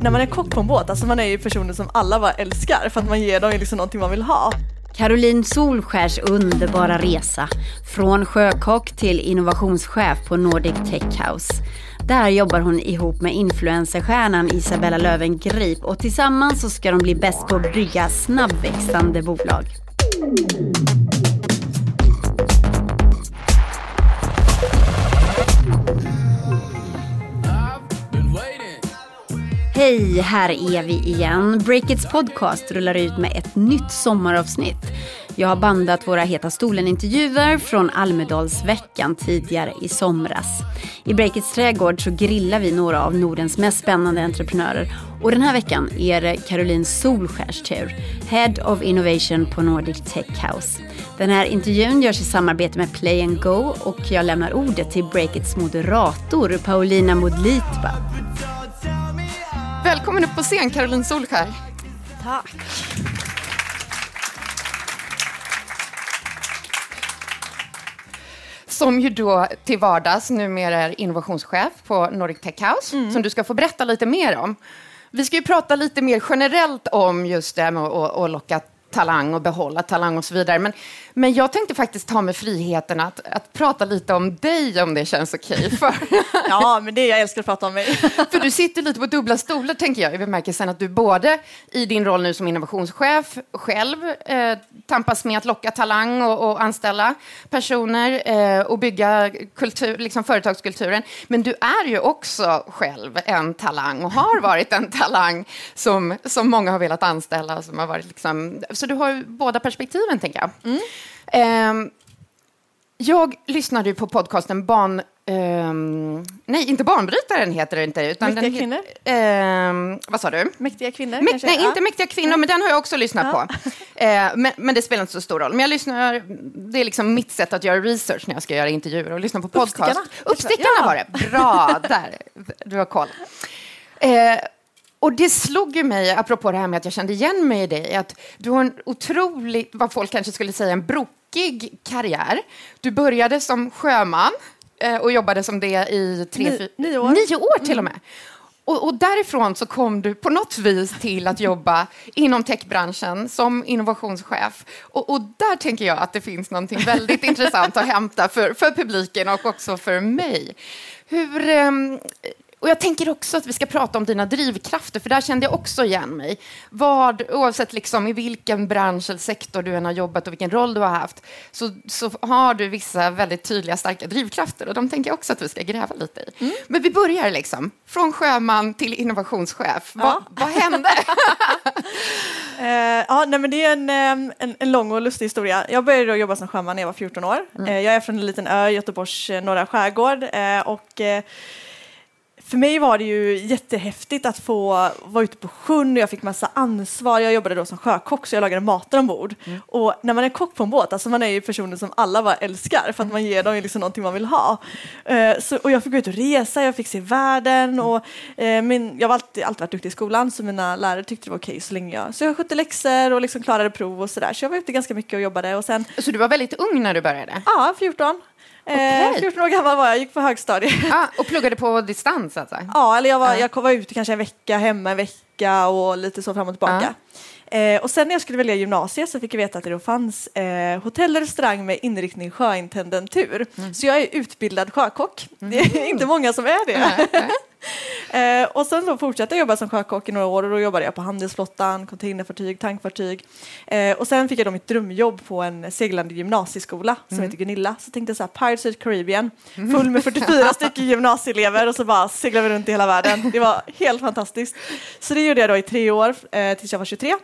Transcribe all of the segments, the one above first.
när man är kock på en båt, alltså man är ju personer som alla bara älskar för att man ger dem liksom någonting man vill ha. Caroline Solskärs underbara resa från sjökock till innovationschef på Nordic Tech House. Där jobbar hon ihop med influencerstjärnan Isabella Löwengrip och tillsammans så ska de bli bäst på att brygga snabbväxande bolag. Hej, här är vi igen. Breakits podcast rullar ut med ett nytt sommaravsnitt. Jag har bandat våra Heta stolen-intervjuer från Almedalsveckan tidigare i somras. I Breakits trädgård så grillar vi några av Nordens mest spännande entreprenörer. Och den här veckan är det Caroline Solskärs tur, Head of Innovation på Nordic Tech House. Den här intervjun görs i samarbete med Play and Go och jag lämnar ordet till Breakits moderator Paulina Modlitba. Välkommen upp på scen, Caroline Solskär. Tack. Som ju då till vardags numera är innovationschef på Nordic Tech House, Mm. som du ska få berätta lite mer om. Vi ska ju prata lite mer generellt om just det här med att, att locka talang och behålla talang och så vidare. Men, men jag tänkte faktiskt ta mig friheten att, att prata lite om dig, om det känns okej. För, Ja, men det är jag älskar att prata om mig. för du sitter lite på dubbla stolar, tänker jag, i bemärkelsen att du både i din roll nu som innovationschef själv eh, tampas med att locka talang och, och anställa personer eh, och bygga kultur, liksom företagskulturen. Men du är ju också själv en talang och har varit en talang som, som många har velat anställa. Som har varit liksom, så du har båda perspektiven, tänker jag. Ehm, jag lyssnade ju på podcasten Barn... ehm, nej, inte Barnbrytaren heter det inte. Utan Mäktiga den kvinnor? ehm, vad sa du? Mäktiga kvinnor Mäkt, nej, Ja. inte Mäktiga kvinnor, men den har jag också lyssnat på. Eh, men, men det spelar inte så stor roll. Men jag lyssnar, det är liksom mitt sätt att göra research när jag ska göra intervjuer och lyssna på podcast. Uppstickarna. Uppstickarna Ja. var det. Bra, där. Du har koll. Eh, och det slog ju mig, apropå det här med att jag kände igen mig i dig, att du har en otroligt, vad folk kanske skulle säga, en brokig karriär. Du började som sjöman eh, och jobbade som det i tre, Ni- fy- nio år. Mm. Nio år till och med. Och, och därifrån så kom du på något vis till att jobba inom techbranschen som innovationschef. Och, och där tänker jag att det finns någonting väldigt intressant att hämta för, för publiken och också för mig. Hur, ehm, och jag tänker också att vi ska prata om dina drivkrafter, för där kände jag också igen mig. Vad, oavsett liksom i vilken bransch eller sektor du än har jobbat och vilken roll du har haft, så, så har du vissa väldigt tydliga, starka drivkrafter. Och de tänker jag också att vi ska gräva lite i. Men vi börjar liksom, från sjöman till innovationschef. Vad, Ja. vad hände? Eh, ja, nej, men det är en, en, en lång och lustig historia. Jag började jobba som sjöman när jag var 14 år. Eh, jag är från en liten ö i Göteborgs eh, norra skärgård. Eh, och, för mig var det ju jättehäftigt att få vara ute på sjön och jag fick massa ansvar. Jag jobbade då som sjökock så jag lagade maten ombord. Och när man är kock på en båt, alltså man är ju personer som alla bara älskar för att man ger dem liksom någonting man vill ha. Eh, så, och jag fick gå ut och resa, jag fick se världen och eh, min, jag har alltid, alltid varit duktig i skolan så mina lärare tyckte det var okej så länge jag... Så jag skötte läxor och liksom klarade prov och sådär. Så jag var ute ganska mycket och jobbade och sen, Så du var väldigt ung när du började? ja, 14. Eh, Okej. 14 år gammal var jag, gick på högstadiet. Ah, och pluggade på distans alltså? Ja, eller jag var, jag var ute kanske en vecka, hemma en vecka och lite så fram och tillbaka. Eh, och sen när jag skulle välja gymnasiet så fick jag veta att det då fanns eh, hotell och restaurang med inriktning sjöintendentur. Så jag är utbildad sjökock. Det är inte många som är det. Eh, och sen så fortsatte jag jobba som sjökock i några år och då jobbade jag på handelsflottan, containerfartyg, tankfartyg. Eh, och sen fick jag då mitt drömjobb på en seglande gymnasieskola som heter Gunilla. Så tänkte jag så här, Pirates of the Caribbean, full med 44 stycken gymnasieelever och så bara seglade vi runt i hela världen. Det var helt fantastiskt. Så det gjorde jag då i tre år eh, tills jag var 23.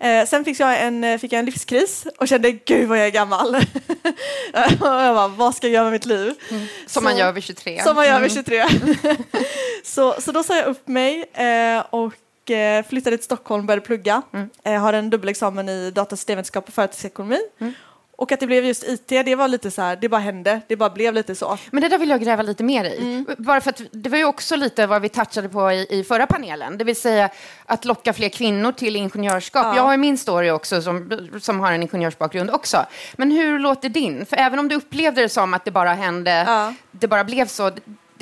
Eh, sen fick jag, en, eh, fick jag en livskris och kände gud vad jag är gammal. och jag bara, vad ska jag göra med mitt liv? Som man Så- gör vid 23? som man gör vid 23. så, så då sa jag upp mig eh, och eh, flyttade till Stockholm och började plugga. Eh, har en dubbelexamen i datasystemvetenskap och företagsekonomi. Och att det blev just IT, det var lite så här, det bara hände, det bara blev lite så. Men det där vill jag gräva lite mer i. Mm. Bara för att det var ju också lite vad vi touchade på i, i förra panelen, det vill säga att locka fler kvinnor till ingenjörskap. Ja. Jag har min story också som, som har en ingenjörsbakgrund också. Men hur låter din? För även om du upplevde det som att det bara hände, Ja. det bara blev så,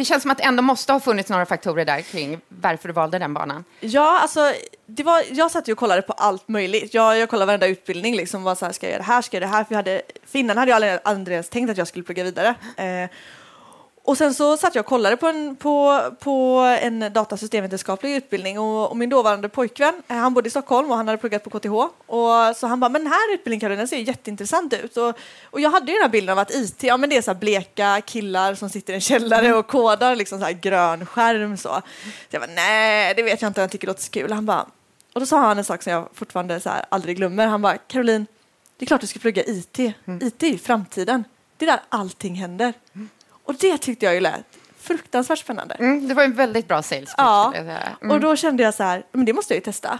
det känns som att det ändå måste ha funnits några faktorer där kring varför du valde den banan. Ja, alltså, det var, jag satt ju och kollade på allt möjligt. Jag, jag kollade varenda utbildning, liksom, var så här, ska jag göra det här, ska jag göra det här? För, jag hade, för innan hade jag aldrig, aldrig ens tänkt att jag skulle plugga vidare. Eh, och sen så satt jag och kollade på en, på, på en datasystemvetenskaplig utbildning och, och min dåvarande pojkvän, eh, han bodde i Stockholm och han hade pluggat på KTH. Och så han bara, men den här utbildningen Caroline, den ser jätteintressant ut. Och, och jag hade ju den här bilden av att IT, ja men det är så bleka killar som sitter i en källare och kodar liksom så här grön skärm så. så jag bara, nej det vet jag inte, jag tycker det låter så kul. Han bara, och då sa han en sak som jag fortfarande så här aldrig glömmer. Han bara, Caroline, det är klart du ska plugga IT. Mm. IT är ju framtiden. Det är där allting händer. Mm. Och det tyckte jag ju lät fruktansvärt spännande. Mm, det var en väldigt bra sales Ja, mm. och då kände jag så här, men det måste jag ju testa.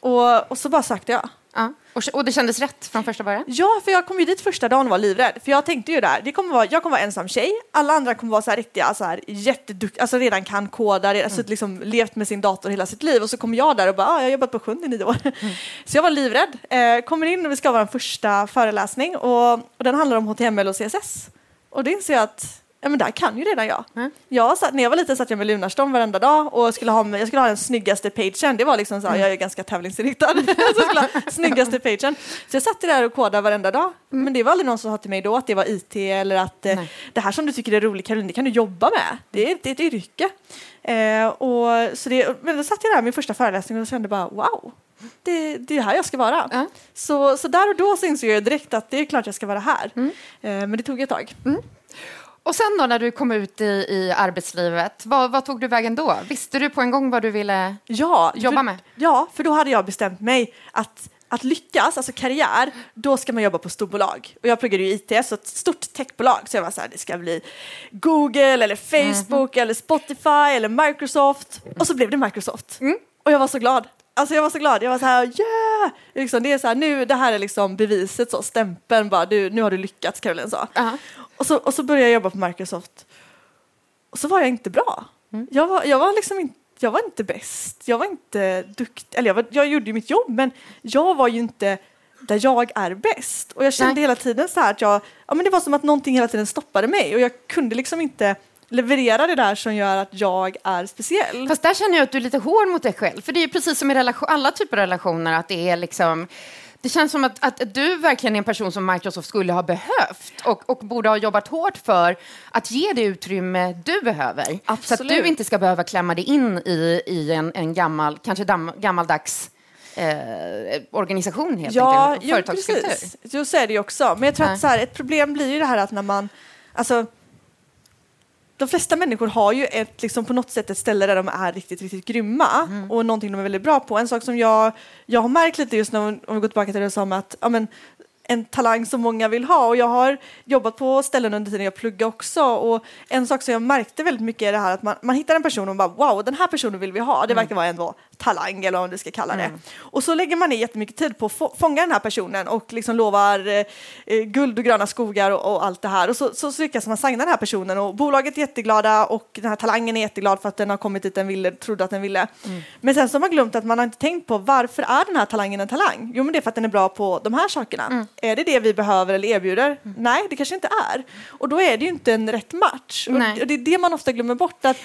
Och, och så bara sökte jag. Ja. Och, och det kändes rätt från första början? Ja, för jag kom ju dit första dagen och var livrädd. För jag tänkte ju där, det kommer vara, jag kommer vara ensam tjej, alla andra kommer vara så här riktiga, så här, jätteduktiga, alltså redan kan koda, redan, mm. så liksom, levt med sin dator hela sitt liv och så kommer jag där och bara, ah, jag har jobbat på sjön i nio år. Mm. Så jag var livrädd. Eh, kommer in och vi ska ha vår första föreläsning och, och den handlar om HTML och CSS. Och då inser jag att Ja men där kan ju redan jag. Mm. jag satt, när jag var liten satt jag med Lunarstorm varenda dag och skulle ha, jag skulle ha den snyggaste pagen. Det var liksom så, mm. jag är ganska tävlingsinriktad. så skulle ha snyggaste pagen. Så jag satt där och kodade varenda dag. Mm. Men det var aldrig någon som sa till mig då att det var IT eller att eh, det här som du tycker är roligt Caroline, det kan du jobba med. Det är, det är ett yrke. Eh, och, så det, men då satt jag där min första föreläsning och kände bara wow, det, det är här jag ska vara. Mm. Så, så där och då så insåg jag direkt att det är klart jag ska vara här. Mm. Eh, men det tog ett tag. Och sen då när du kom ut i, i arbetslivet, vad, vad, tog du vägen då? Visste du på en gång vad du ville ja, jobba för, med? Ja, för då hade jag bestämt mig att att lyckas, alltså karriär, då ska man jobba på storbolag. Och jag pluggade ju IT, så ett stort techbolag. Så jag var så här, det ska bli Google eller Facebook mm. eller Spotify eller Microsoft. Och så blev det Microsoft. Mm. Och jag var så glad. Alltså jag var så glad. Jag var så här, yeah! Liksom, det är så här, nu, det här är liksom beviset, så, stämpeln bara, du, nu har du lyckats, Caroline sa. Uh -huh. Och så, och så började jag jobba på Microsoft. Och så var jag inte bra. Mm. Jag, var, jag var liksom inte jag var inte bäst, jag var inte duktig, eller jag, var, jag gjorde ju mitt jobb men jag var ju inte där jag är bäst. Och jag kände Nej. hela tiden så här att jag, ja men det var som att någonting hela tiden stoppade mig och jag kunde liksom inte leverera det där som gör att jag är speciell. Fast där känner jag att du är lite hård mot dig själv, för det är precis som i relation, alla typer av relationer att det är liksom det känns som att, att du verkligen är en person som Microsoft skulle ha behövt och, och borde ha jobbat hårt för att ge det utrymme du behöver. Absolut. Så att du inte ska behöva klämma dig in i, i en, en gammal, kanske dam, gammaldags eh, organisation helt ja, enkelt. Precis. Jo, så är det ju också. Men jag tror att så här, ett problem blir ju det här att när man, alltså de flesta människor har ju ett, liksom på något sätt ett ställe där de är riktigt, riktigt grymma mm. och någonting de är väldigt bra på. En sak som jag, jag har märkt lite just när, om vi går tillbaka till det som att ja, men, en talang som många vill ha och jag har jobbat på ställen under tiden jag pluggade också och en sak som jag märkte väldigt mycket är det här att man, man hittar en person och bara wow den här personen vill vi ha, det mm. verkar vara en talang eller vad du ska kalla det. Mm. Och så lägger man ner jättemycket tid på att fånga den här personen och liksom lovar eh, eh, guld och gröna skogar och, och, allt det här och så, så, så lyckas man signa den här personen och bolaget är jätteglada och den här talangen är jätteglad för att den har kommit dit den ville, trodde att den ville. Mm. Men sen så har man glömt att man har inte tänkt på varför är den här talangen en talang? Jo men det är för att den är bra på de här sakerna. Mm. Är det det vi behöver eller erbjuder? Mm. Nej, det kanske inte är. Och då är det ju inte en rätt match. Och, och det är det man ofta glömmer bort. att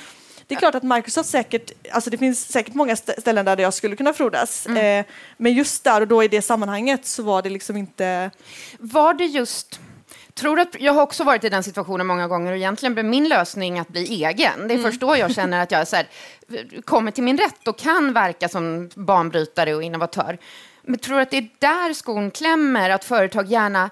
det är klart att Microsoft säkert, alltså det finns säkert många ställen där jag skulle kunna frodas. Mm. Eh, men just där och då i det sammanhanget så var det liksom inte... Var det just... Tror att, jag har också varit i den situationen många gånger och egentligen blev min lösning att bli egen. Det är mm. först då jag känner att jag så här, kommer till min rätt och kan verka som banbrytare och innovatör. Men tror att det är där skon klämmer? Att företag gärna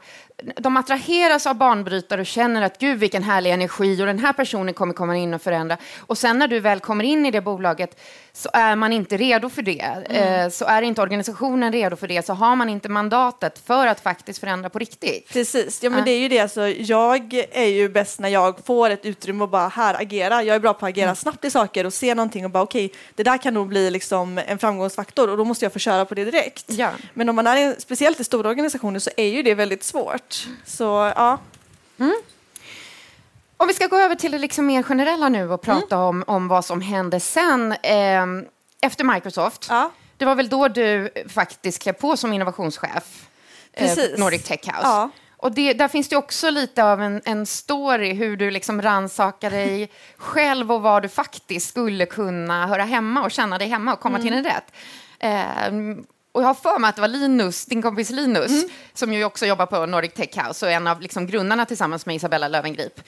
de attraheras av banbrytare och känner att gud vilken härlig energi och den här personen kommer komma in och förändra. Och sen när du väl kommer in i det bolaget så är man inte redo för det. Mm. Eh, så är inte organisationen redo för det så har man inte mandatet för att faktiskt förändra på riktigt. Precis, ja men det är ju det. Alltså, jag är ju bäst när jag får ett utrymme och bara här agera. Jag är bra på att agera mm. snabbt i saker och se någonting och bara okej, okay, det där kan nog bli liksom en framgångsfaktor och då måste jag få köra på det direkt. Ja. Men om man är speciellt i stora organisationer så är ju det väldigt svårt. Så ja. Mm. Om vi ska gå över till det liksom mer generella nu och prata mm. om, om vad som hände sen eh, efter Microsoft. Ja. Det var väl då du faktiskt klev på som innovationschef, eh, Nordic Tech House. Ja. Och det, där finns det också lite av en, en story hur du liksom rannsakar dig själv och var du faktiskt skulle kunna höra hemma och känna dig hemma och komma till din rätt. Eh, och jag har för mig att det var Linus, din kompis Linus, som ju också jobbar på Nordic Tech House och är en av liksom grundarna tillsammans med Isabella Löwengrip.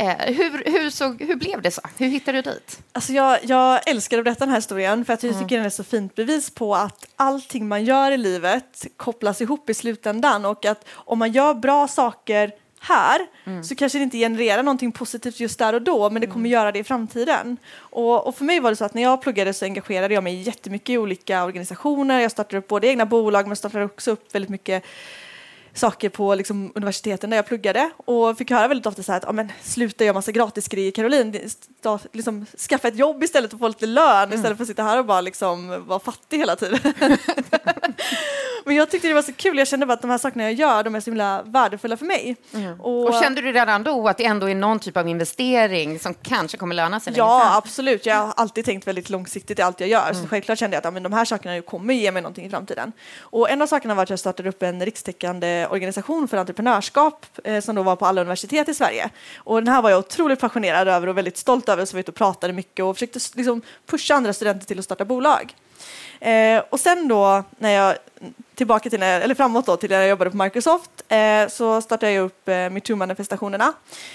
Eh, hur, hur, såg, hur blev det så? Hur hittade du dit? Alltså jag, jag älskar att berätta den här historien för att jag tycker den är så fint bevis på att allting man gör i livet kopplas ihop i slutändan och att om man gör bra saker här så kanske det inte genererar någonting positivt just där och då men det kommer göra det i framtiden. Och, och för mig var det så att när jag pluggade så engagerade jag mig jättemycket i olika organisationer. Jag startade upp både egna bolag men startade också upp väldigt mycket saker på liksom, universiteten där jag pluggade och fick höra väldigt ofta så här att ah, men, sluta göra massa gratisgrejer Caroline, Sta- liksom, skaffa ett jobb istället och få lite lön istället för att sitta här och bara liksom, vara fattig hela tiden. men jag tyckte det var så kul, jag kände bara att de här sakerna jag gör de är så himla värdefulla för mig. Och, Och kände du redan då att det ändå är någon typ av investering som kanske kommer löna sig Ja, absolut. Jag har alltid tänkt väldigt långsiktigt i allt jag gör. Så självklart kände jag att ja, men de här sakerna kommer ge mig någonting i framtiden. Och en av sakerna var att jag startade upp en rikstäckande Eh, organisation för entreprenörskap eh, som då var på alla universitet i Sverige. Och den här var jag otroligt passionerad över och väldigt stolt över så vi var ute och pratade mycket och försökte liksom, pusha andra studenter till att starta bolag. Eh, och sen då när jag tillbaka till när, eller framåt då till när jag jobbade på Microsoft eh, så startade jag upp eh, metoo-manifestationerna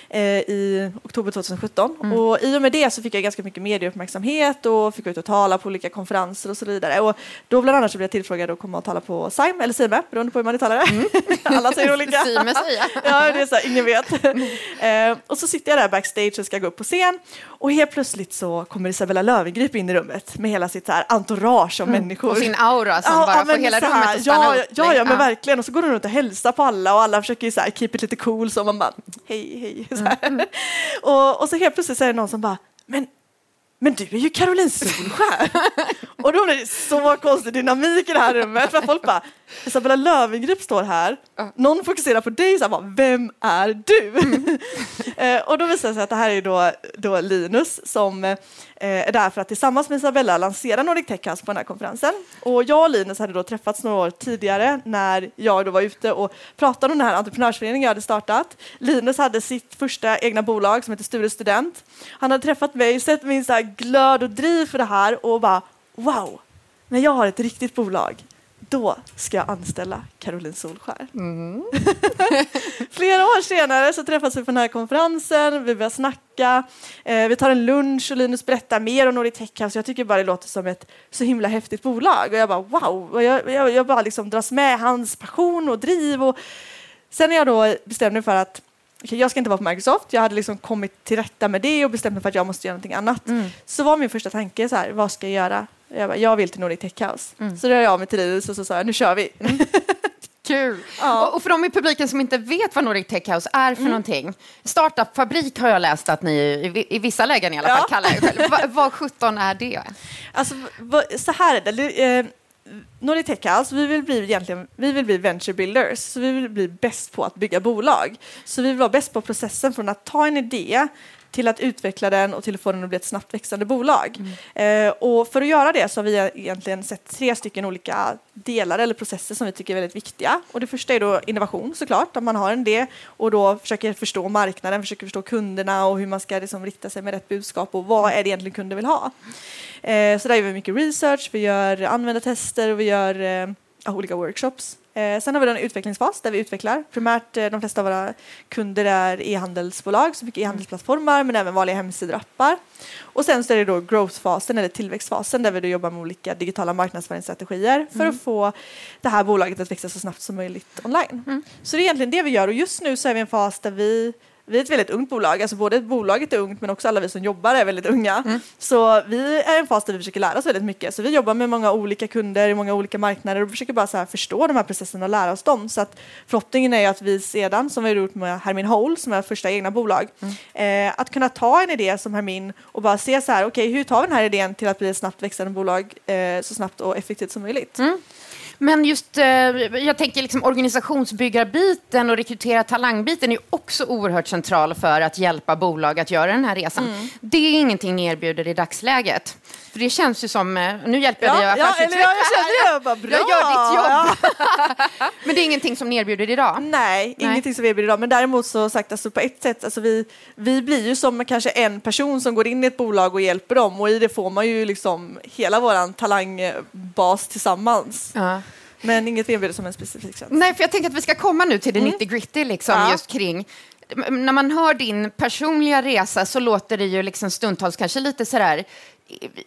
eh, i oktober 2017 och i och med det så fick jag ganska mycket medieuppmärksamhet och fick ut och tala på olika konferenser och så vidare och då bland annat så blev jag tillfrågad att komma och tala på SIME eller SIME beroende på hur man uttalar det. Alla säger olika. Sime säga. Ja, det är så här, ingen vet. eh, och så sitter jag där backstage och ska gå upp på scen och helt plötsligt så kommer Isabella Löwengrip in i rummet med hela sitt så här entourage av människor. Och sin aura som bara får hela rummet här, ja, ja, ja, men verkligen. Och så går hon runt och hälsar på alla och alla försöker ju så här, keep it lite cool så man bara hej, hej. Så. Mm. Och, och så helt plötsligt så är det någon som bara men men du är ju Caroline Solskär. och då blir det så konstig dynamik i det här rummet. För folk bara, Isabella Löwengrip står här, någon fokuserar på dig, så bara, vem är du? eh, och då visar det sig att det här är då, då Linus som eh, Eh, är där för att tillsammans med Isabella lansera Nordic Tech House på den här konferensen. Och jag och Linus hade då träffats några år tidigare när jag då var ute och pratade om den här entreprenörsföreningen jag hade startat. Linus hade sitt första egna bolag som heter Sture Student. Han hade träffat mig, sett min så här glöd och driv för det här och bara wow, men jag har ett riktigt bolag då ska jag anställa Caroline Solskär. Flera år senare så träffas vi på den här konferensen, vi börjar snacka, eh, vi tar en lunch och Linus berättar mer om Nordic Tech House. Jag tycker bara det låter som ett så himla häftigt bolag och jag bara wow, och jag, jag, jag bara liksom dras med hans passion och driv och sen när jag då bestämde mig för att okej, jag ska inte vara på Microsoft, jag hade liksom kommit till rätta med det och bestämt mig för att jag måste göra någonting annat. Så var min första tanke så här, vad ska jag göra? Jag, bara, jag vill till Nordic Tech House. Så då jag av mig till Linus och så sa jag, nu kör vi. Kul! Ja. Och, för de i publiken som inte vet vad Nordic Tech House är för Mm. någonting. Startup-fabrik har jag läst att ni i, vi- i vissa lägen i alla fall Ja. kallar er själv. Va, vad sjutton är det? Alltså, vad, så här är det. Nordic Tech House, vi vill bli egentligen, vi vill bli venture builders, så vi vill bli bäst på att bygga bolag. Så vi vill vara bäst på processen från att ta en idé till att utveckla den och till att få den att bli ett snabbt växande bolag. Eh, och för att göra det så har vi egentligen sett tre stycken olika delar eller processer som vi tycker är väldigt viktiga. Och det första är då innovation såklart, att man har en idé och då försöker förstå marknaden, försöker förstå kunderna och hur man ska liksom rikta sig med rätt budskap och vad är det egentligen kunder vill ha. Eh, så där gör vi mycket research, vi gör användartester och vi gör eh, olika workshops. Eh, sen har vi en utvecklingsfas där vi utvecklar. Primärt eh, de flesta av våra kunder är e-handelsbolag, så mycket e-handelsplattformar men även vanliga hemsidor och appar. Och sen så är det då growth-fasen eller tillväxtfasen där vi då jobbar med olika digitala marknadsföringsstrategier för att få det här bolaget att växa så snabbt som möjligt online. Så det är egentligen det vi gör och just nu så är vi i en fas där vi vi är ett väldigt ungt bolag, alltså både bolaget är ungt men också alla vi som jobbar är väldigt unga. Så vi är i en fas där vi försöker lära oss väldigt mycket. Så vi jobbar med många olika kunder i många olika marknader och försöker bara så förstå de här processerna och lära oss dem. Så att förhoppningen är att vi sedan, som vi har gjort med Hermin Hole, som är första egna bolag, eh, att kunna ta en idé som Hermin och bara se så här, okej hur tar vi den här idén till att bli ett snabbt växande bolag eh, så snabbt och effektivt som möjligt. Men just, eh, jag tänker liksom organisationsbyggarbiten och rekrytera talangbiten är också oerhört central för att hjälpa bolag att göra den här resan. Mm. Det är ingenting ni erbjuder i dagsläget. För det känns ju som, eh, nu hjälper jag ja, dig att ja, jag kände det, bara, bra. Jag gör ditt jobb. Ja. men det är ingenting som ni erbjuder idag? Nej, Nej, ingenting som vi erbjuder idag. Men däremot så sagt, alltså på ett sätt, alltså vi, vi blir ju som kanske en person som går in i ett bolag och hjälper dem och i det får man ju liksom hela våran talangbas tillsammans. Ja. Men inget erbjuder som en specifik tjänst. Nej, för jag tänker att vi ska komma nu till det mm. 90 gritty liksom, ja. just kring när man hör din personliga resa så låter det ju liksom stundtals kanske lite sådär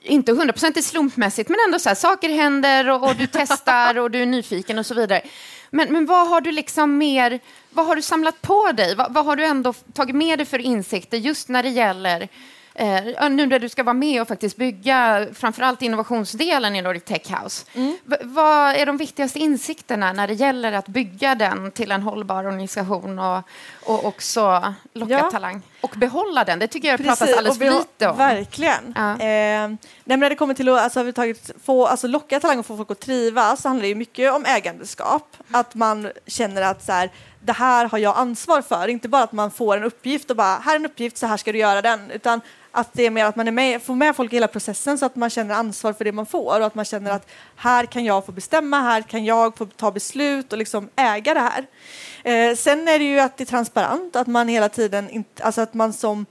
inte hundraprocentigt slumpmässigt, men ändå så här, saker händer och, och, du testar och du är nyfiken och så vidare. Men, men vad har du liksom mer, vad har du samlat på dig? Vad, vad har du ändå tagit med dig för insikter just när det gäller Eh, nu när du ska vara med och faktiskt bygga framförallt innovationsdelen i Nordic Tech House. Mm. Vad är de viktigaste insikterna när det gäller att bygga den till en hållbar organisation och, och också locka ja. talang? Och behålla den, det tycker jag Precis, pratas alldeles för lite om. Verkligen. Ja. Eh, när det kommer till att alltså, tagit, få, alltså, locka talang och få folk att trivas så handlar det mycket om ägandeskap. Att man känner att så här, det här har jag ansvar för. Inte bara att man får en uppgift och bara, här är en uppgift, så här ska du göra den. Utan att det är mer att man är med, får med folk i hela processen så att man känner ansvar för det man får och att man känner att här kan jag få bestämma, här kan jag få ta beslut och liksom äga det här. Eh, sen är det ju att det är transparent, att man hela tiden, inte, alltså att man som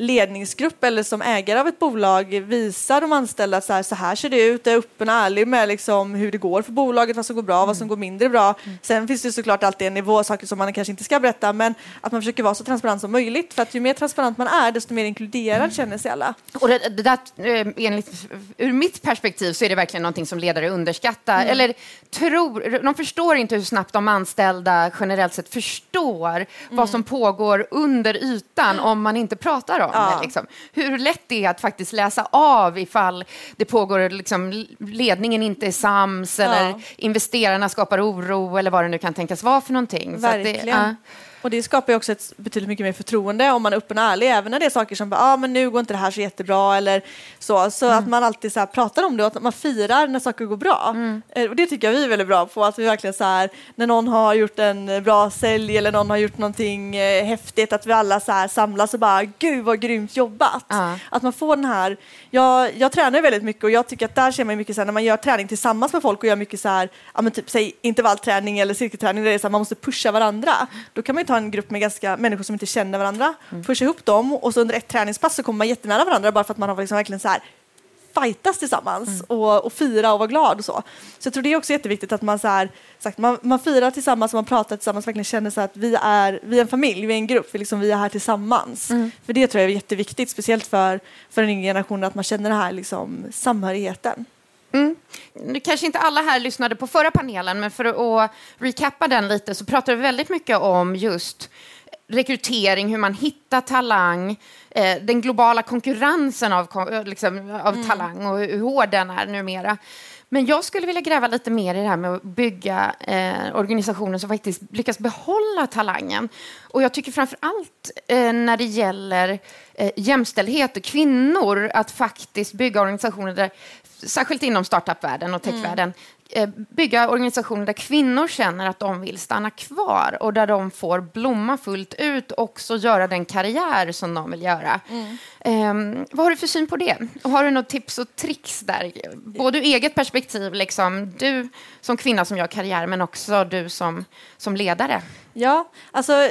ledningsgrupp eller som ägare av ett bolag visar de anställda att så här, så här ser det ut, är öppen och ärlig med liksom hur det går för bolaget, vad som går bra, mm. vad som går mindre bra. Mm. Sen finns det såklart alltid en nivå, saker som man kanske inte ska berätta, men att man försöker vara så transparent som möjligt. För att ju mer transparent man är, desto mer inkluderad mm. känner sig alla. Och det, det där, eh, enligt, ur mitt perspektiv så är det verkligen någonting som ledare underskattar. Mm. Eller tror, de förstår inte hur snabbt de anställda generellt sett förstår vad mm. som pågår under ytan om man inte pratar om om ja. det. Liksom. Hur lätt det är att faktiskt läsa av ifall det pågår, liksom, ledningen inte är sams eller investerarna skapar oro eller vad det nu kan tänkas vara för någonting. Verkligen. Det, ja. Och det skapar ju också ett betydligt mycket mer förtroende om man är öppen och ärlig, även när det är saker som bara, ah, men nu går inte det här så jättebra eller så. Så mm. att man alltid så pratar om det och att man firar när saker går bra. Mm. Eh, och det tycker jag vi är väldigt bra på, att vi verkligen så här, när någon har gjort en bra sälj eller någon har gjort någonting eh, häftigt, att vi alla så här samlas och bara, gud vad grymt jobbat. Mm. Att man får den här, jag, jag tränar väldigt mycket och jag tycker att där ser man mycket så här, när man gör träning tillsammans med folk och gör mycket så här, ja men typ säg intervallträning eller cirkelträning där det är så här, man måste pusha varandra. Då kan man ta en grupp med ganska människor som inte känner varandra, mm. pusha ihop dem och så under ett träningspass så kommer man jättenära varandra bara för att man har liksom verkligen så här fightas tillsammans mm. och, och fira och vara glad och så. Så jag tror det är också jätteviktigt att man så här, sagt, man, man firar tillsammans och man pratar tillsammans, verkligen känner så att vi är, vi är en familj, vi är en grupp, vi, liksom, vi är här tillsammans. Mm. För det tror jag är jätteviktigt, speciellt för, för den yngre generationen, att man känner den här liksom, samhörigheten. Mm. Kanske inte alla här lyssnade på förra panelen, men för att recappa den lite så pratade vi väldigt mycket om just rekrytering, hur man hittar talang, eh, den globala konkurrensen av, liksom, av mm. talang och hur hård den är numera. Men jag skulle vilja gräva lite mer i det här med att bygga eh, organisationer som faktiskt lyckas behålla talangen. Och jag tycker framför allt eh, när det gäller eh, jämställdhet och kvinnor att faktiskt bygga organisationer där särskilt inom startupvärlden och techvärlden, mm bygga organisationer där kvinnor känner att de vill stanna kvar och där de får blomma fullt ut och också göra den karriär som de vill göra. Mm. Um, vad har du för syn på det? Och har du något tips och tricks där? Både ur eget perspektiv, liksom, du som kvinna som gör karriär, men också du som, som ledare. Ja, alltså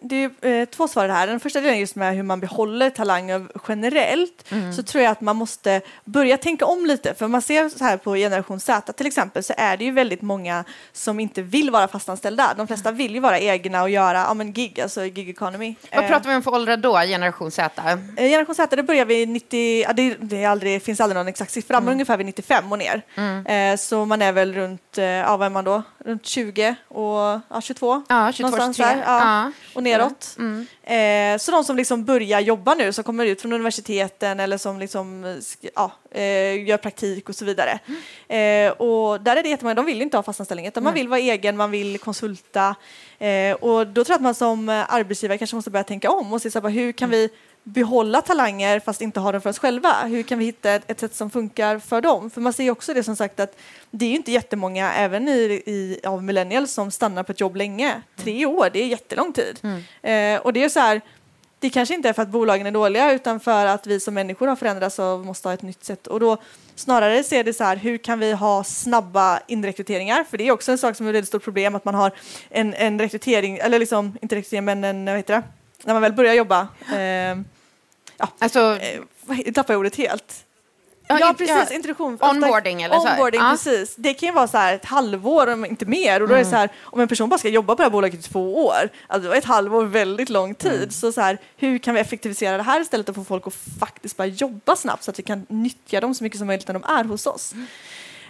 det är eh, två svar här. Den första delen är just med hur man behåller talanger generellt. Mm. Så tror jag att man måste börja tänka om lite. För man ser så här på generation Z till exempel så är det ju väldigt många som inte vill vara fastanställda. De flesta vill ju vara egna och göra ja, men gig, alltså gig economy. Vad pratar vi om för åldrar då, generation Z? Eh, generation Z, det börjar vid 90, ja, det, det är aldrig, finns aldrig någon exakt siffra, mm. men ungefär vid 95 och ner. Mm. Eh, så man är väl runt, eh, ja vad är man då? Runt 20 och ja, 22. Ja, 22, 23. Ja. Och neråt. Mm. Eh, så de som liksom börjar jobba nu, som kommer ut från universiteten eller som liksom, ja, eh, gör praktik och så vidare. Mm. Eh, och där är det jättemånga, de vill inte ha fastanställning utan man vill vara egen, man vill konsulta. Eh, och då tror jag att man som arbetsgivare kanske måste börja tänka om och se så här, hur kan mm. vi behålla talanger fast inte ha dem för oss själva? Hur kan vi hitta ett, sätt som funkar för dem? För man ser också det som sagt att det är ju inte jättemånga, även i, i, av millennials, som stannar på ett jobb länge. Tre år, det är jättelång tid. Eh, och det är så här, det kanske inte är för att bolagen är dåliga utan för att vi som människor har förändrats och måste ha ett nytt sätt. Och då snarare ser det så här, hur kan vi ha snabba inrekryteringar? För det är också en sak som är ett väldigt stort problem att man har en, en rekrytering, eller liksom inte rekrytering men en, vad heter det, när man väl börjar jobba. Eh, ja, Alltså, eh, vad- tappar jag ordet helt. Ja, Ja, in- precis. ja, Introduktion. onboarding eller så här. Onboarding, Ja. precis. Det kan ju vara så här ett halvår, om inte mer. Och då är Mm. det så här, om en person bara ska jobba på det här bolaget i två år, alltså ett halvår väldigt lång tid. Mm. Så, så här, hur kan vi effektivisera det här istället och få folk att faktiskt bara jobba snabbt så att vi kan nyttja dem så mycket som möjligt när de är hos oss.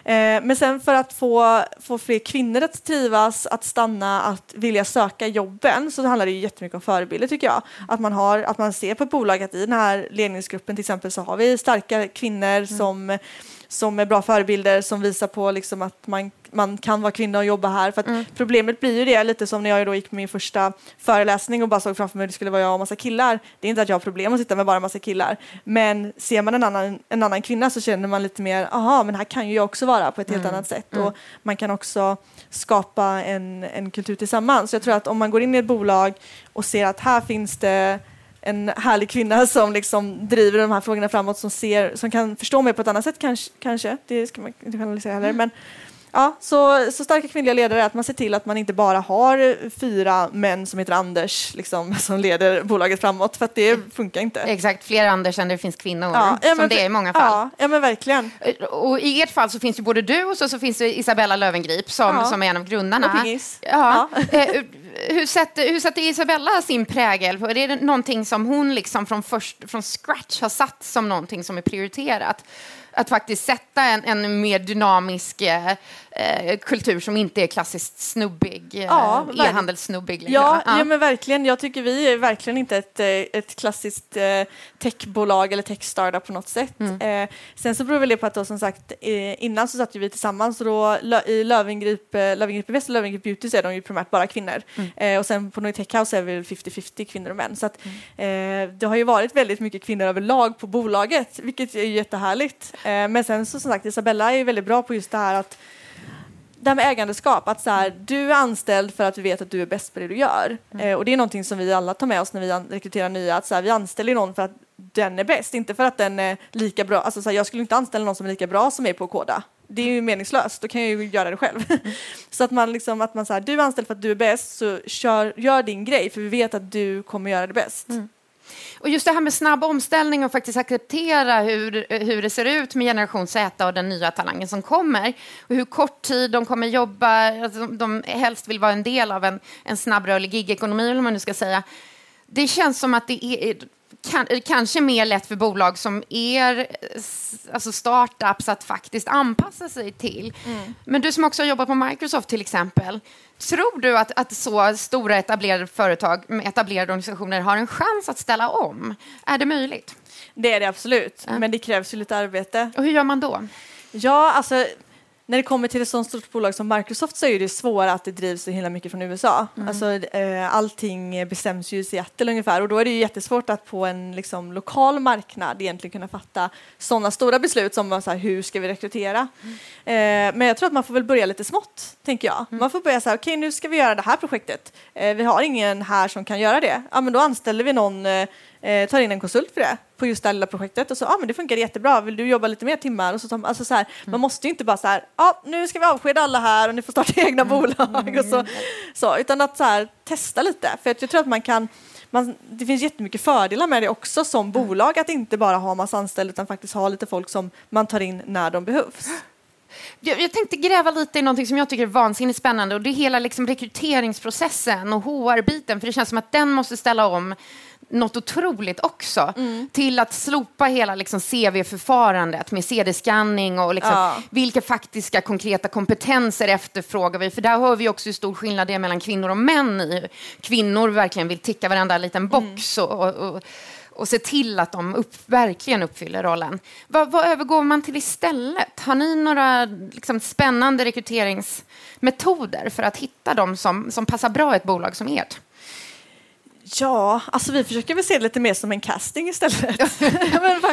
Mm. Eh, men sen för att få, få fler kvinnor att trivas, att stanna, att vilja söka jobben så handlar det ju jättemycket om förebilder tycker jag. Att man, har, att man ser på ett bolag att i den här ledningsgruppen till exempel så har vi starka kvinnor som, som är bra förebilder som visar på liksom att man, man kan vara kvinna och jobba här. För att Problemet blir ju det lite som när jag då gick på min första föreläsning och bara såg framför mig att det skulle vara jag och massa killar. Det är inte att jag har problem att sitta med bara massa killar. Men ser man en annan, en annan kvinna så känner man lite mer, aha men här kan ju jag också vara på ett helt annat sätt. Och man kan också skapa en, en kultur tillsammans. Så jag tror att om man går in i ett bolag och ser att här finns det en härlig kvinna som liksom driver de här frågorna framåt som, ser, som kan förstå mig på ett annat sätt kanske, kanske. det ska man inte generalisera heller. Men, ja, så, så starka kvinnliga ledare är att man ser till att man inte bara har fyra män som heter Anders liksom, som leder bolaget framåt för att det funkar inte. exakt, fler Anders än det finns kvinnor, Ja, ja, som men- det är i många fall. Ja, ja men verkligen. Och i ert fall så finns ju både du och så, så finns Isabella Lövengrip som, Ja. som är en av grundarna. Och Pingis. Ja. Hur, sätter, hur sätter Isabella sin prägel? Är det någonting som hon liksom från, först, från scratch har satt som någonting som är prioriterat? Att faktiskt sätta en, en mer dynamisk eh, eh, kultur som inte är klassiskt snubbig, eh, Ja, e-handelssnubbig. Ja, va? ja. men verkligen. Jag tycker vi är verkligen inte ett, eh, ett klassiskt eh, techbolag eller techstartup på något sätt. Eh, sen så beror väl det på att då, som sagt eh, innan så satt ju vi tillsammans och då i Löwengrip, eh, Löwengrip Invest och Löwengrip Beauty så är de ju primärt bara kvinnor. Eh, och sen på Noitech House är vi väl 50-50 kvinnor och män. Så att, eh, det har ju varit väldigt mycket kvinnor överlag på bolaget, vilket är jättehärligt. Eh, men sen så som sagt Isabella är ju väldigt bra på just det här att det här med ägandeskap, att så här, du är anställd för att du vet att du är bäst på det du gör. Eh, och det är någonting som vi alla tar med oss när vi rekryterar nya, att så här, vi anställer någon för att den är bäst, inte för att den är lika bra. Alltså, så här, jag skulle inte anställa någon som är lika bra som är på att koda. Det är ju meningslöst, då kan jag ju göra det själv. så att man liksom, att man så här, du är anställd för att du är bäst, så kör, gör din grej, för vi vet att du kommer göra det bäst. Och just det här med snabb omställning och faktiskt acceptera hur, hur det ser ut med generation Z och den nya talangen som kommer. Och hur kort tid de kommer jobba, alltså de, de helst vill vara en del av en, en snabbrörlig gigekonomi, eller man nu ska säga. Det känns som att det är kan, kanske mer lätt för bolag som er, s- alltså startups, att faktiskt anpassa sig till. Men du som också har jobbat på Microsoft till exempel, tror du att, att så stora etablerade företag med etablerade organisationer har en chans att ställa om? Är det möjligt? Det är det absolut, men det krävs ju lite arbete. Och hur gör man då? Ja, alltså när det kommer till ett sådant stort bolag som Microsoft så är det svårare att det drivs så himla mycket från USA. Alltså, eh, allting bestäms ju i Seattle ungefär och då är det ju jättesvårt att på en liksom, lokal marknad egentligen kunna fatta sådana stora beslut som så här, hur ska vi rekrytera. Eh, men jag tror att man får väl börja lite smått, tänker jag. Man får börja så här, okej nu ska vi göra det här projektet. Eh, vi har ingen här som kan göra det. Ja, men då anställer vi någon eh, tar in en konsult för det på just det här lilla projektet och så, ja ah, men det funkar jättebra, vill du jobba lite mer timmar? Och så, tar- alltså, så här, Man måste ju inte bara så här, ja ah, nu ska vi avskeda alla här och ni får starta egna bolag och så, så utan att så här, testa lite, för jag tror att man kan man, det finns jättemycket fördelar med det också som bolag, att inte bara ha massa anställda utan faktiskt ha lite folk som man tar in när de behövs. Jag, jag tänkte gräva lite i någonting som jag tycker är vansinnigt spännande och det är hela liksom rekryteringsprocessen och HR-biten, för det känns som att den måste ställa om något otroligt också till att slopa hela liksom CV-förfarandet med CD-scanning och liksom Ja. vilka faktiska konkreta kompetenser efterfrågar vi? För där hör vi också hur stor skillnad det är mellan kvinnor och män i kvinnor verkligen vill ticka varenda liten box och, och, och, och se till att de upp, verkligen uppfyller rollen. Vad, vad övergår man till istället? Har ni några liksom, spännande rekryteringsmetoder för att hitta de som, som passar bra i ett bolag som ert? Ja, alltså vi försöker väl se det lite mer som en casting istället.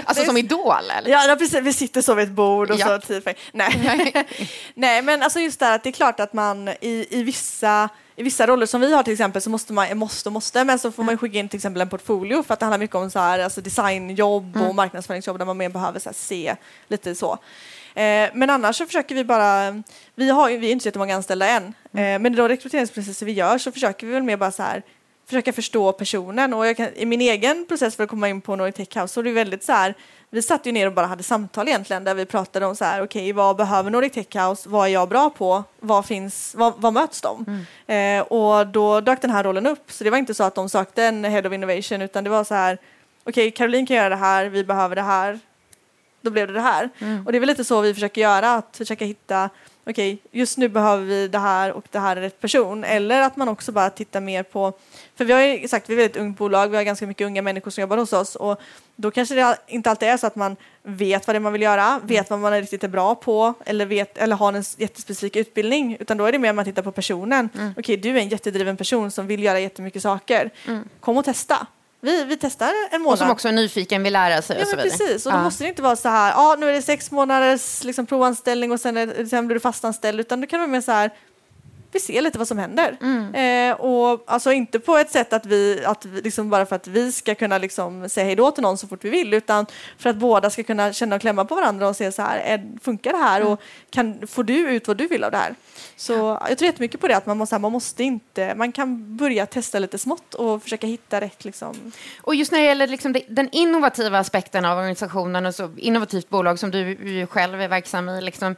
alltså som Idol? Eller? Ja, precis. Vi sitter så vid ett bord och ja. så tio Nej. Nej, men alltså just det här att det är klart att man i, i vissa i vissa roller som vi har till exempel så måste man, måste och måste, men så får man skicka in till exempel en portfolio för att det handlar mycket om så här, alltså designjobb och mm. marknadsföringsjobb där man mer behöver så här, se lite så. Eh, men annars så försöker vi bara, vi, har, vi är inte så jättemånga anställda än, mm. eh, men i de rekryteringsprocesser vi gör så försöker vi väl mer bara så här försöka förstå personen och kan, i min egen process för att komma in på Nordic Tech House så är det väldigt så här vi satt ju ner och bara hade samtal egentligen där vi pratade om så här, okej, okay, vad behöver Nordic Tech House? Vad är jag bra på? Vad finns, vad, vad möts de? Mm. Eh, och då dök den här rollen upp. Så det var inte så att de sökte en Head of Innovation utan det var så här, okej, okay, Caroline kan göra det här, vi behöver det här. Då blev det det här. Mm. Och det är väl lite så vi försöker göra, att försöka hitta okej, okay, just nu behöver vi det här och det här är rätt person. Eller att man också bara tittar mer på, för vi har ju sagt vi är ett ungt bolag, vi har ganska mycket unga människor som jobbar hos oss och då kanske det inte alltid är så att man vet vad det är man vill göra, mm. vet vad man är riktigt är bra på eller, vet, eller har en jättespecifik utbildning, utan då är det mer att man tittar på personen. Mm. Okej, du är en jättedriven person som vill göra jättemycket saker. Mm. Kom och testa. Vi, vi testar en månad. Och som också är nyfiken, vill lära sig ja, och så vidare. Precis, och då ja. måste det inte vara så här, ja ah, nu är det sex månaders liksom, provanställning och sen, är, sen blir du fastanställd, utan då kan det vara mer så här, vi ser lite vad som händer. Mm. Eh, och alltså inte på ett sätt att vi, att vi liksom bara för att vi ska kunna liksom säga hej då till någon så fort vi vill, utan för att båda ska kunna känna och klämma på varandra och se så här, är, funkar det här mm. och kan, får du ut vad du vill av det här? Så ja. jag tror jättemycket på det, att man måste, man måste inte, man kan börja testa lite smått och försöka hitta rätt liksom. Och just när det gäller liksom den innovativa aspekten av organisationen och så innovativt bolag som du själv är verksam i, liksom,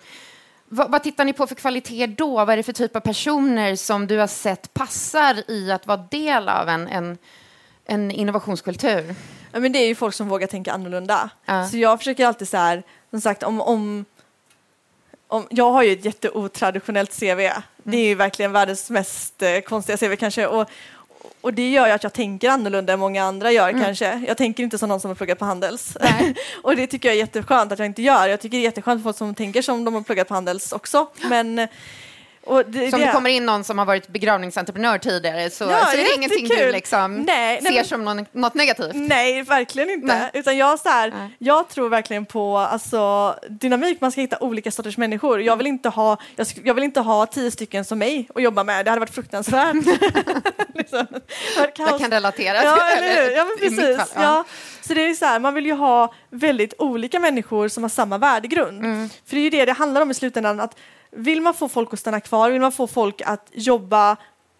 vad, vad, tittar ni på för kvalitet då? Vad är det för typ av personer som du har sett passar i att vara del av en, en, en innovationskultur? Ja, men det är ju folk som vågar tänka annorlunda. Uh. Så jag försöker alltid så här, som sagt, om, om, om jag har ju ett jätteotraditionellt CV. Mm. Det är ju verkligen världens mest eh, konstiga CV kanske. Och, och det gör ju att jag tänker annorlunda än många andra gör mm. kanske. Jag tänker inte som någon som har pluggat på Handels. och det tycker jag är jätteskönt att jag inte gör. Jag tycker det är jätteskönt för folk som tänker som de har pluggat på Handels också. Men det, så om det kommer in någon som har varit begravningsentreprenör tidigare så, ja, så är det ingenting du liksom nej, ser nej, som någon, något negativt? Nej, verkligen inte. Nej. Utan jag, så här, jag tror verkligen på alltså, dynamik, man ska hitta olika sorters människor. Jag vill, inte ha, jag, jag vill inte ha tio stycken som mig att jobba med, det hade varit fruktansvärt. liksom. Jag kan relatera. Ja, eller, ja men precis. Fall, ja. ja. Så det är så här, man vill ju ha väldigt olika människor som har samma värdegrund. Mm. För det är ju det det handlar om i slutändan, att vill man få folk att stanna kvar, vill man få folk att jobba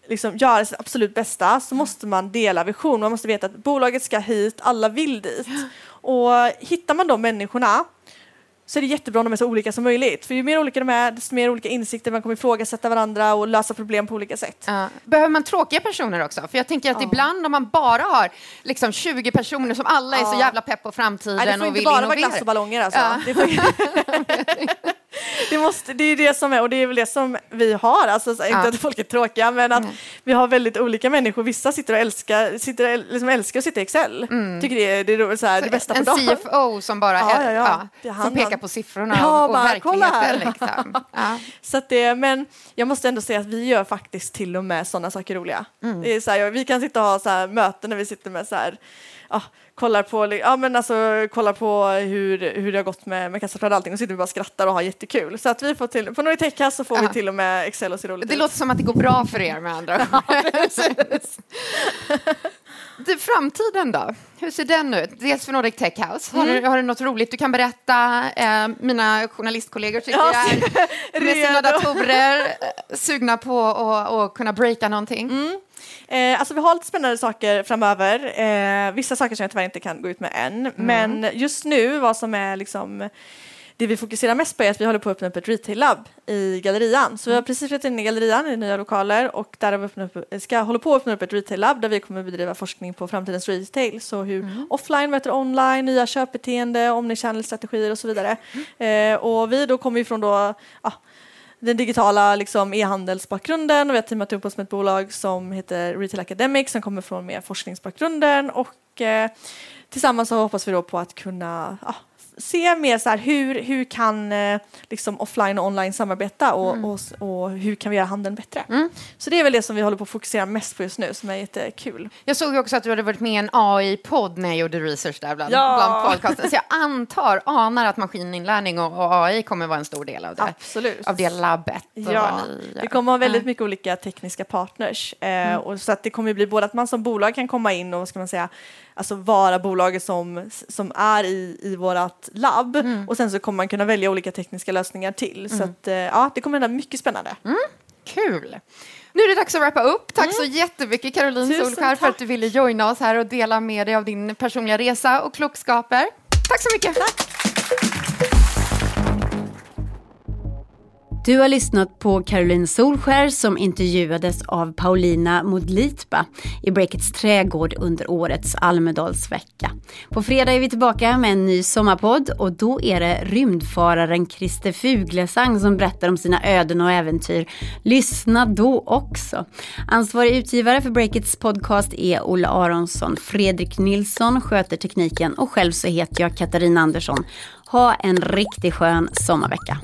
liksom göra sitt absolut bästa så måste man dela vision. Man måste veta att bolaget ska hit, alla vill dit. Och hittar man de människorna så är det jättebra om de är så olika som möjligt. För ju mer olika de är, desto mer olika insikter man kommer ifrågasätta varandra och lösa problem på olika sätt. Ja. Behöver man tråkiga personer också? För jag tänker att ja. ibland om man bara har liksom 20 personer som alla är så jävla pepp på framtiden Nej, det får inte bara vara glass och ballonger alltså. Ja. det, måste, det är det som är, och det är väl det som vi har, alltså, inte ja. att folk är tråkiga, men att mm. vi har väldigt olika människor. Vissa sitter och älskar, sitter, liksom älskar att sitta i Excel, mm. tycker det är, det, är så här, så det bästa på dagen. En CFO som bara ja, är, ja, ja. som pekar på siffrorna ja, och, bara, verkligheten. Liksom. så det, men jag måste ändå säga att vi gör faktiskt till och med sådana saker roliga. Mm. Det är så här, vi kan sitta och ha så här, möten när vi sitter med så här, kollar på, ja, men alltså, kollar på hur, hur det har gått med, med kassaflöde och allting och sitter vi bara och skrattar och har jättekul. Så att vi får till, på Noritekas så får ja. vi till och med Excel och ser roligt Det ut. låter som att det går bra för er med andra du, framtiden då? Hur ser den ut? Dels för Nordic Tech House. Har, mm. du, har du något roligt du kan berätta? Eh, mina journalistkollegor tycker ja, jag är med sina datorer eh, sugna på att kunna breaka någonting. Mm. Eh, alltså vi har lite spännande saker framöver. Eh, vissa saker som jag tyvärr inte kan gå ut med än. Mm. Men just nu, vad som är liksom det vi fokuserar mest på är att vi håller på att öppna upp ett retail-labb i Gallerian. Så vi har mm. precis flyttat in i Gallerian i nya lokaler och där vi upp, ska hålla på att öppna upp ett retail-labb där vi kommer bedriva forskning på framtidens retail. Så hur mm. offline möter online, nya köpbeteende, omnichannel-strategier och så vidare. Mm. Eh, och vi då kommer ifrån då, ah, den digitala liksom, e-handelsbakgrunden. Och vi har teamat upp oss med ett bolag som heter Retail Academic som kommer från mer forskningsbakgrunden. Och eh, tillsammans så hoppas vi då på att kunna ja, se mer så här hur, hur kan eh, liksom offline och online samarbeta och, mm. och, och, hur kan vi göra handeln bättre. Mm. Så det är väl det som vi håller på att fokusera mest på just nu som är jättekul. Jag såg också att du hade varit med i en AI-podd när jag gjorde research där bland, ja. bland podcasten. Så jag antar, anar att maskininlärning och, och, AI kommer vara en stor del av det. Absolut. Av det labbet. Ja, det kommer vara väldigt mycket olika tekniska partners. Eh, mm. och så att det kommer bli både att man som bolag kan komma in och vad ska man säga, alltså vara bolaget som, som är i, i vårt labb mm. och sen så kommer man kunna välja olika tekniska lösningar till. Mm. Så att, eh, ja, det kommer hända mycket spännande. Mm. Kul! Nu är det dags att wrappa upp. Tack mm. så jättemycket Caroline Solskär för att du ville joina oss här och dela med dig av din personliga resa och klokskaper. Tack så mycket! Tack. Du har lyssnat på Caroline Solskär som intervjuades av Paulina Modlitba i Breakits trädgård under årets Almedalsvecka. På fredag är vi tillbaka med en ny sommarpodd och då är det rymdfararen Christer Fuglesang som berättar om sina öden och äventyr. Lyssna då också. Ansvarig utgivare för Breakits podcast är Olle Aronsson. Fredrik Nilsson sköter tekniken och själv så heter jag Katarina Andersson. Ha en riktigt skön sommarvecka.